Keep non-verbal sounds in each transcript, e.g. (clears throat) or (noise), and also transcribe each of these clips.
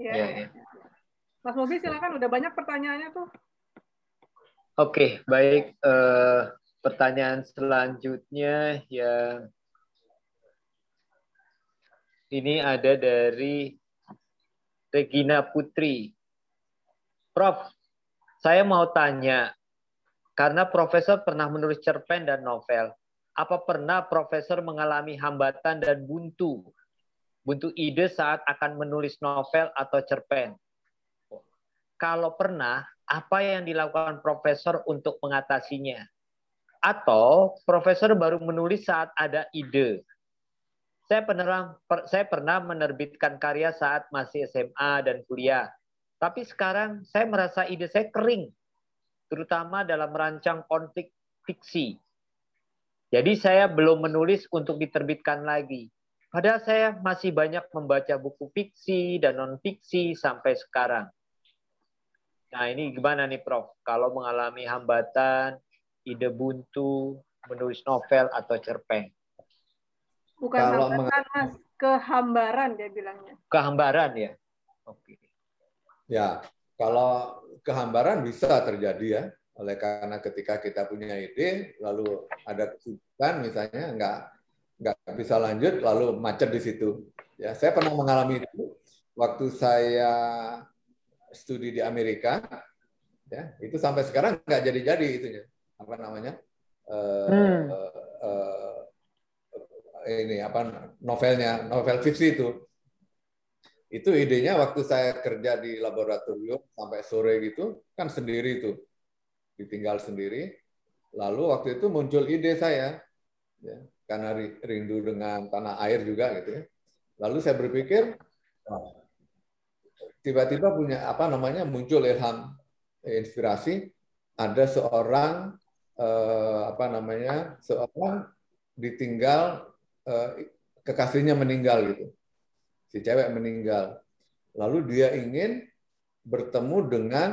Iya. Ya. Mas Bobi silakan udah banyak pertanyaannya tuh. Oke, baik. Uh, pertanyaan selanjutnya ya ini ada dari Regina Putri. Prof, saya mau tanya, karena Profesor pernah menulis cerpen dan novel, apa pernah Profesor mengalami hambatan dan buntu? Buntu ide saat akan menulis novel atau cerpen? Kalau pernah, apa yang dilakukan Profesor untuk mengatasinya? Atau Profesor baru menulis saat ada ide? Saya pernah, saya pernah menerbitkan karya saat masih SMA dan kuliah. Tapi sekarang saya merasa ide saya kering, terutama dalam merancang konflik fiksi. Jadi saya belum menulis untuk diterbitkan lagi. Padahal saya masih banyak membaca buku fiksi dan non-fiksi sampai sekarang. Nah ini gimana nih Prof? Kalau mengalami hambatan, ide buntu, menulis novel atau cerpen? Bukan Kalau hambatan, Mas. Kehambaran dia bilangnya. Kehambaran ya? Oke. Ya, kalau kehambaran bisa terjadi ya oleh karena ketika kita punya ide lalu ada kesibukan misalnya nggak nggak bisa lanjut lalu macet di situ. Ya saya pernah mengalami itu waktu saya studi di Amerika. Ya itu sampai sekarang nggak jadi-jadi itunya. Apa namanya? Uh, hmm. uh, ini apa novelnya novel fiksi itu. Itu idenya waktu saya kerja di laboratorium sampai sore gitu kan sendiri itu. Ditinggal sendiri. Lalu waktu itu muncul ide saya, ya, karena rindu dengan tanah air juga gitu ya. Lalu saya berpikir, tiba-tiba punya apa namanya muncul ilham, inspirasi, ada seorang eh, apa namanya seorang ditinggal eh, kekasihnya meninggal gitu, si cewek meninggal. Lalu dia ingin bertemu dengan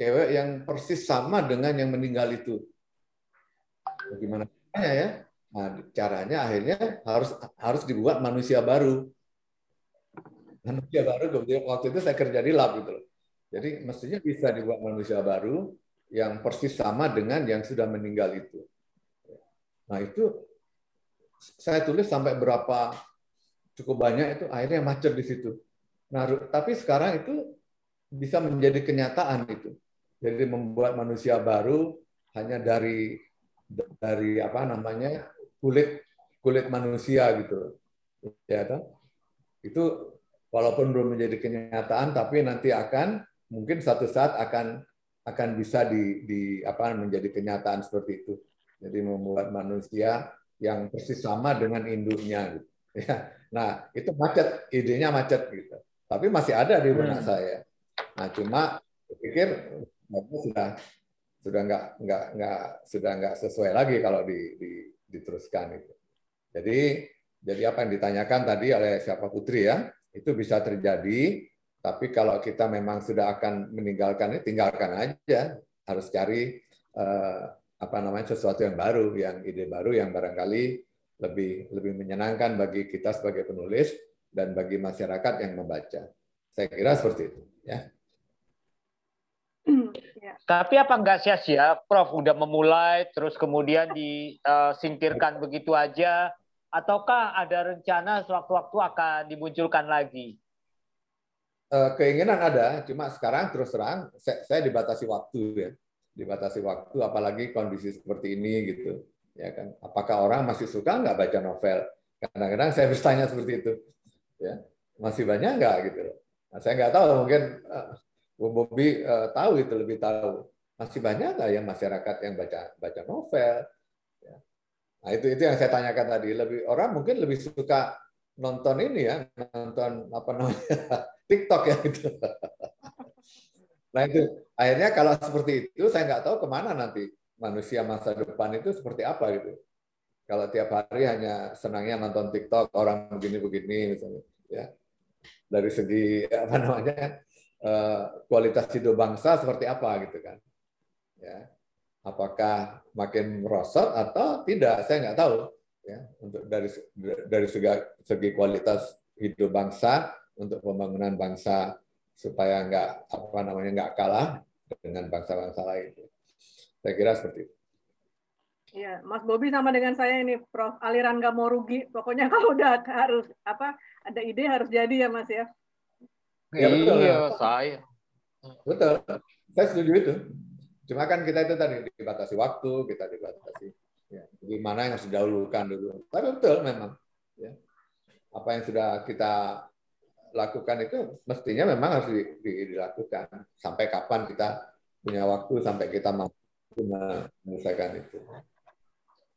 cewek yang persis sama dengan yang meninggal itu. Bagaimana ya? Nah, caranya akhirnya harus harus dibuat manusia baru. Manusia baru kemudian waktu itu saya kerja di lab gitu Jadi mestinya bisa dibuat manusia baru yang persis sama dengan yang sudah meninggal itu. Nah itu saya tulis sampai berapa cukup banyak itu akhirnya macet di situ. Nah tapi sekarang itu bisa menjadi kenyataan itu. Jadi membuat manusia baru hanya dari dari apa namanya kulit kulit manusia gitu, ya kan? Itu walaupun belum menjadi kenyataan, tapi nanti akan mungkin satu saat akan akan bisa di, di apa menjadi kenyataan seperti itu. Jadi membuat manusia yang persis sama dengan induknya. Gitu. (laughs) Ya. Nah itu macet, idenya macet gitu. Tapi masih ada di benak hmm. saya. Nah cuma pikir sudah sudah nggak nggak nggak sudah nggak sesuai lagi kalau di, di, diteruskan itu. Jadi jadi apa yang ditanyakan tadi oleh siapa Putri ya itu bisa terjadi. Tapi kalau kita memang sudah akan meninggalkan tinggalkan aja. Harus cari eh, apa namanya sesuatu yang baru, yang ide baru yang barangkali lebih lebih menyenangkan bagi kita sebagai penulis dan bagi masyarakat yang membaca. Saya kira seperti itu. Ya. (clears throat) Ya. Tapi apa enggak sia-sia, Prof, udah memulai terus kemudian disingkirkan begitu aja, ataukah ada rencana sewaktu-waktu akan dimunculkan lagi? Eh, keinginan ada, cuma sekarang terus terang saya, dibatasi waktu ya, dibatasi waktu, apalagi kondisi seperti ini gitu, ya kan? Apakah orang masih suka nggak baca novel? Kadang-kadang saya bertanya seperti itu, ya masih banyak nggak gitu. Nah, saya nggak tahu mungkin Bobi uh, tahu itu lebih tahu. Masih banyak nggak yang masyarakat yang baca baca novel? Ya. Nah itu itu yang saya tanyakan tadi. Lebih orang mungkin lebih suka nonton ini ya, nonton apa namanya (laughs) TikTok ya itu. (laughs) nah itu akhirnya kalau seperti itu saya nggak tahu ke mana nanti manusia masa depan itu seperti apa gitu. Kalau tiap hari hanya senangnya nonton TikTok orang begini-begini misalnya, ya dari segi apa namanya kualitas hidup bangsa seperti apa gitu kan. Ya. Apakah makin merosot atau tidak, saya nggak tahu. Ya, untuk dari dari segi, segi kualitas hidup bangsa untuk pembangunan bangsa supaya nggak apa namanya nggak kalah dengan bangsa-bangsa lain. Saya kira seperti itu. Ya, Mas Bobi sama dengan saya ini, Prof. Aliran nggak mau rugi. Pokoknya kalau udah harus apa ada ide harus jadi ya, Mas ya. Ya, betul. Iya, saya. Betul. Saya setuju itu. Cuma kan kita itu tadi dibatasi waktu, kita dibatasi ya, gimana yang harus didahulukan dulu. Tapi betul memang. Ya. Apa yang sudah kita lakukan itu mestinya memang harus di, di, dilakukan. Sampai kapan kita punya waktu, sampai kita mampu menyelesaikan itu.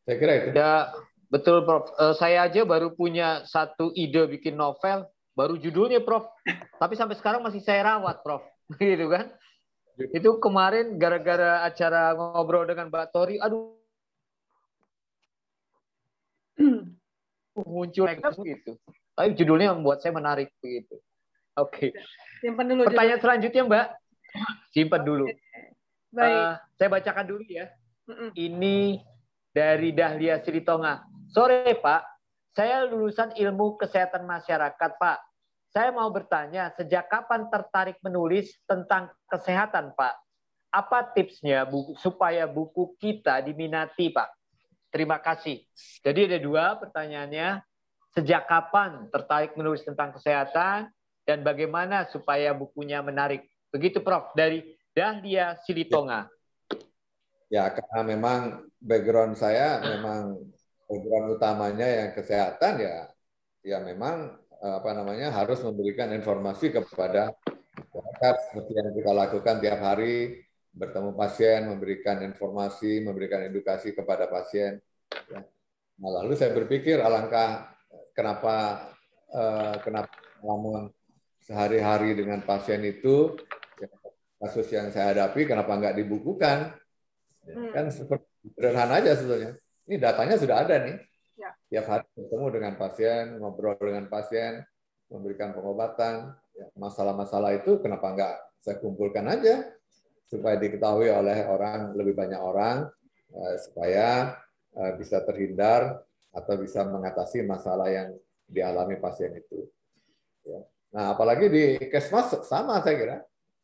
Saya kira itu. Ya, betul Prof. Eh, saya aja baru punya satu ide bikin novel, baru judulnya Prof. Tapi sampai sekarang masih saya rawat Prof. (laughs) Gitu kan? Itu kemarin gara-gara acara ngobrol dengan Mbak Tori, aduh (clears throat) muncul gitu. Tapi judulnya membuat saya menarik begitu. Oke. Okay. Simpan dulu. Pertanyaan judul. selanjutnya, Mbak. Simpan dulu. Baik. Uh, saya bacakan dulu ya. Mm-mm. Ini dari Dahlia Silitonga. Sore, Pak. Saya lulusan ilmu kesehatan masyarakat, Pak. Saya mau bertanya, sejak kapan tertarik menulis tentang kesehatan, Pak? Apa tipsnya buku, supaya buku kita diminati, Pak? Terima kasih. Jadi ada dua pertanyaannya. Sejak kapan tertarik menulis tentang kesehatan dan bagaimana supaya bukunya menarik? Begitu, Prof. Dari Dahlia Silitonga. Ya, karena memang background saya memang background utamanya yang kesehatan ya, ya memang apa namanya harus memberikan informasi kepada masyarakat seperti yang kita lakukan tiap hari bertemu pasien, memberikan informasi, memberikan edukasi kepada pasien. Ya. Nah, lalu saya berpikir alangkah kenapa eh, kenapa ngomong sehari-hari dengan pasien itu ya, kasus yang saya hadapi kenapa nggak dibukukan? Ya, hmm. Kan seperti sederhana aja sebetulnya. Ini datanya sudah ada nih tiap hari bertemu dengan pasien, ngobrol dengan pasien, memberikan pengobatan. Ya, masalah-masalah itu kenapa enggak saya kumpulkan aja supaya diketahui oleh orang lebih banyak orang eh, supaya eh, bisa terhindar atau bisa mengatasi masalah yang dialami pasien itu. Ya. Nah, apalagi di kesmas sama saya kira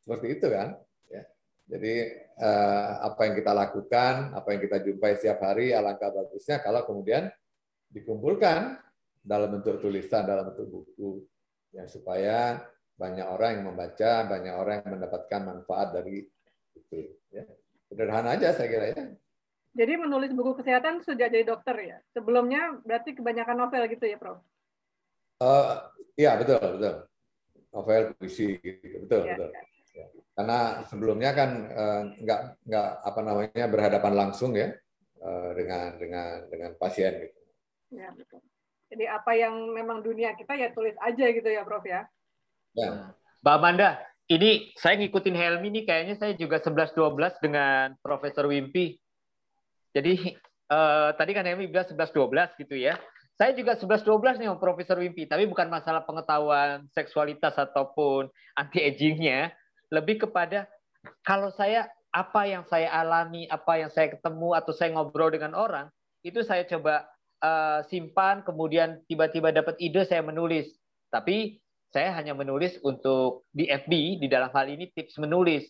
seperti itu kan. Ya. Jadi eh, apa yang kita lakukan, apa yang kita jumpai setiap hari, alangkah bagusnya kalau kemudian dikumpulkan dalam bentuk tulisan, dalam bentuk buku, ya supaya banyak orang yang membaca, banyak orang yang mendapatkan manfaat dari itu. Ya. Sederhana aja saya kira ya. Jadi menulis buku kesehatan sudah jadi dokter ya. Sebelumnya berarti kebanyakan novel gitu ya, Prof? Uh, iya betul betul. Novel, puisi, gitu. betul ya, betul. Ya. ya. Karena sebelumnya kan uh, nggak nggak apa namanya berhadapan langsung ya uh, dengan dengan dengan pasien gitu. Ya. Jadi apa yang memang dunia kita ya tulis aja gitu ya, Prof ya. Ya. Mbak Amanda, ini saya ngikutin Helmi nih kayaknya saya juga 11-12 dengan Profesor Wimpi. Jadi eh, tadi kan Helmi bilang 11-12 gitu ya. Saya juga 11-12 nih sama Profesor Wimpi, tapi bukan masalah pengetahuan seksualitas ataupun anti-agingnya, lebih kepada kalau saya apa yang saya alami, apa yang saya ketemu atau saya ngobrol dengan orang, itu saya coba uh, simpan, kemudian tiba-tiba dapat ide saya menulis. Tapi saya hanya menulis untuk di FB, di dalam hal ini tips menulis.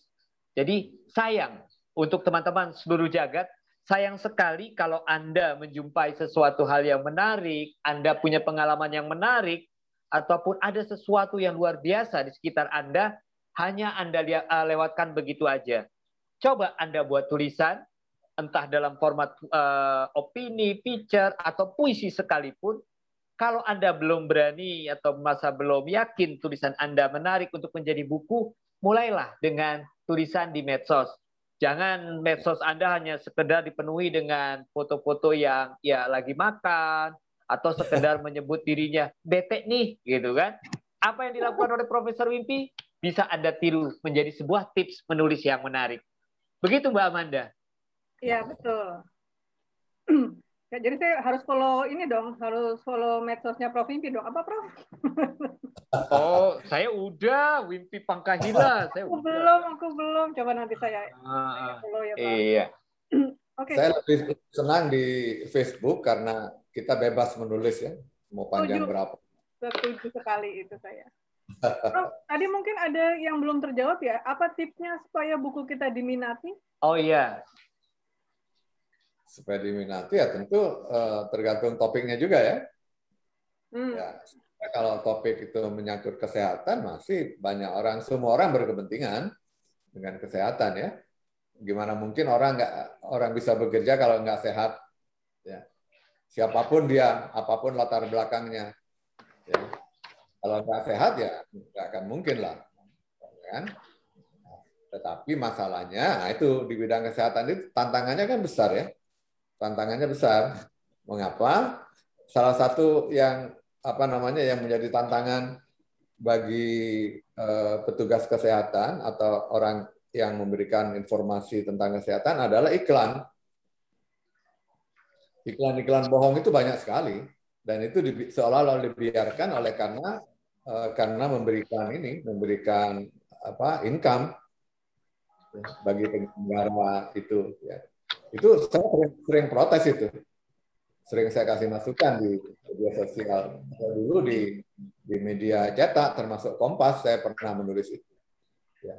Jadi sayang untuk teman-teman seluruh jagat, sayang sekali kalau Anda menjumpai sesuatu hal yang menarik, Anda punya pengalaman yang menarik, ataupun ada sesuatu yang luar biasa di sekitar Anda, hanya Anda eh, lewatkan begitu aja. Coba Anda buat tulisan, entah dalam format uh, opini, picture, atau puisi sekalipun, kalau Anda belum berani atau masa belum yakin tulisan Anda menarik untuk menjadi buku, mulailah dengan tulisan di medsos. Jangan medsos Anda hanya sekedar dipenuhi dengan foto-foto yang ya lagi makan atau sekedar (laughs) menyebut dirinya bete nih gitu kan. Apa yang dilakukan oleh Profesor Wimpi bisa Anda tiru menjadi sebuah tips menulis yang menarik. Begitu Mbak Amanda. Iya, betul. (clears throat) ya, jadi saya harus follow ini dong, harus follow medsosnya Prof. Wimpi dong. Apa, Prof? (laughs) oh, saya udah Wimpi Pangkahila. (laughs) Saya aku udah. belum, aku belum. Coba nanti saya, ah, follow ya, Prof. Iya. (clears throat) okay. Saya lebih senang di Facebook karena kita bebas menulis ya, mau panjang Tujuh. berapa. Setuju sekali itu saya. (laughs) Prof, tadi mungkin ada yang belum terjawab ya. Apa tipsnya supaya buku kita diminati? Oh iya. Supaya diminati ya tentu uh, tergantung topiknya juga ya. Hmm. ya. Kalau topik itu menyangkut kesehatan, masih banyak orang, semua orang berkepentingan dengan kesehatan ya. Gimana mungkin orang nggak orang bisa bekerja kalau nggak sehat? Ya. Siapa pun dia, apa pun latar belakangnya. Ya kalau nggak sehat ya nggak akan mungkin lah. Kan? Tetapi masalahnya, nah itu di bidang kesehatan itu tantangannya kan besar ya. Tantangannya besar. Mengapa? Salah satu yang apa namanya yang menjadi tantangan bagi uh, petugas kesehatan atau orang yang memberikan informasi tentang kesehatan adalah iklan. Iklan-iklan bohong itu banyak sekali dan itu seolah-olah dibiarkan oleh karena Eh, karena memberikan ini, memberikan apa income bagi penyelenggara itu. Ya. Itu saya sering, sering protes itu, sering saya kasih masukan di media sosial. Dulu di di media cetak, termasuk Kompas, saya pernah menulis itu. Ya.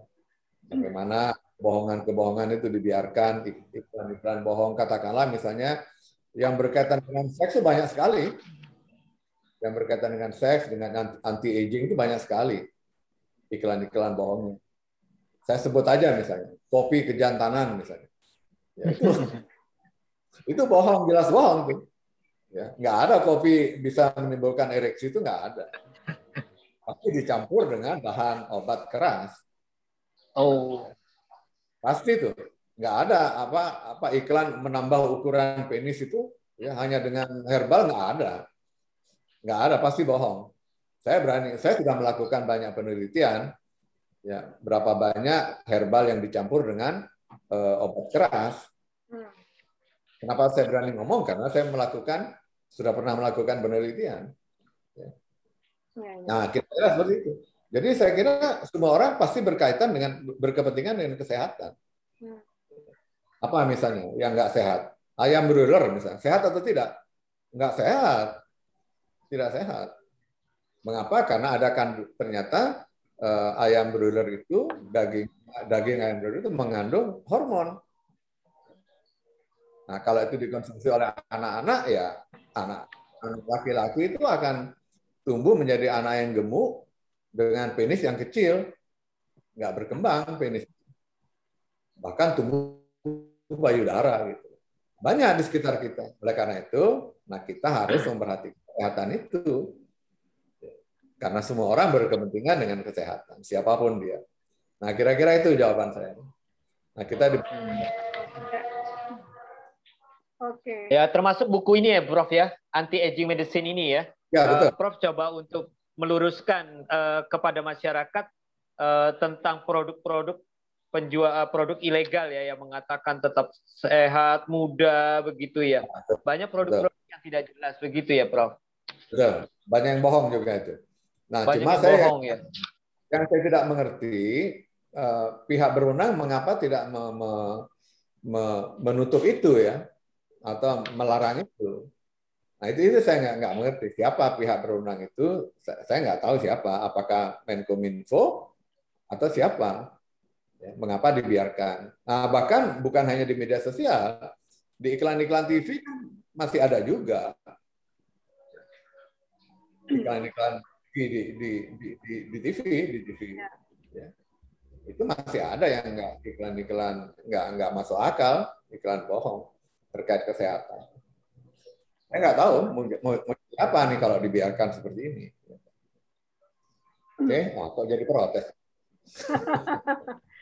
Bagaimana kebohongan-kebohongan itu dibiarkan, iklan-iklan bohong, katakanlah misalnya yang berkaitan dengan seks itu banyak sekali yang berkaitan dengan seks, dengan anti aging itu banyak sekali iklan-iklan bohongnya. Saya sebut aja misalnya, kopi kejantanan misalnya. Ya, itu, (laughs) itu bohong, jelas bohong tuh. Ya, nggak ada kopi bisa menimbulkan ereksi itu nggak ada. Tapi dicampur dengan bahan obat keras. Oh, pasti tuh nggak ada apa apa iklan menambah ukuran penis itu ya hanya dengan herbal nggak ada nggak ada pasti bohong. Saya berani, saya sudah melakukan banyak penelitian, ya berapa banyak herbal yang dicampur dengan uh, obat keras. Hmm. Kenapa saya berani ngomong? Karena saya melakukan sudah pernah melakukan penelitian. Ya. Ya, ya. Nah, kira-kira seperti itu. Jadi saya kira semua orang pasti berkaitan dengan berkepentingan dengan kesehatan. Hmm. Apa misalnya yang nggak sehat? Ayam broiler misalnya, sehat atau tidak? Nggak sehat tidak sehat. Mengapa? Karena ada kan ternyata uh, ayam broiler itu daging daging ayam broiler itu mengandung hormon. Nah, kalau itu dikonsumsi oleh anak-anak ya anak laki-laki itu akan tumbuh menjadi anak yang gemuk dengan penis yang kecil, nggak berkembang penis, bahkan tumbuh payudara gitu. Banyak di sekitar kita. Oleh karena itu, nah kita harus memperhatikan kesehatan itu. Karena semua orang berkepentingan dengan kesehatan, siapa pun dia. Nah, kira-kira itu jawaban saya. Nah, kita di... Oke. Ya, termasuk buku ini ya, Prof ya, anti aging medicine ini ya. Ya, betul. Uh, Prof coba untuk meluruskan uh, kepada masyarakat uh, tentang produk-produk penjual produk ilegal ya yang mengatakan tetap sehat, muda begitu ya. Banyak produk-produk yang tidak jelas begitu ya, Prof. Betul. Banyak yang bohong juga itu. Nah, Banyak cuma saya bohong, ya. yang saya tidak mengerti pihak berwenang mengapa tidak me, me, me, menutup itu ya atau melarang itu. Nah itu itu saya nggak nggak mengerti siapa pihak berwenang itu. Saya nggak tahu siapa. Apakah Menkominfo atau siapa? Ya, mengapa dibiarkan? Nah, bahkan bukan hanya di media sosial, di iklan-iklan TV kan masih ada juga iklan-iklan di, di, di, di, di, di TV, di TV. Ya. Itu masih ada yang nggak iklan-iklan nggak nggak masuk akal, iklan bohong terkait kesehatan. Saya nggak tahu mau, mau, mau apa nih kalau dibiarkan seperti ini. Oke, okay? nah, kok jadi protes? (laughs)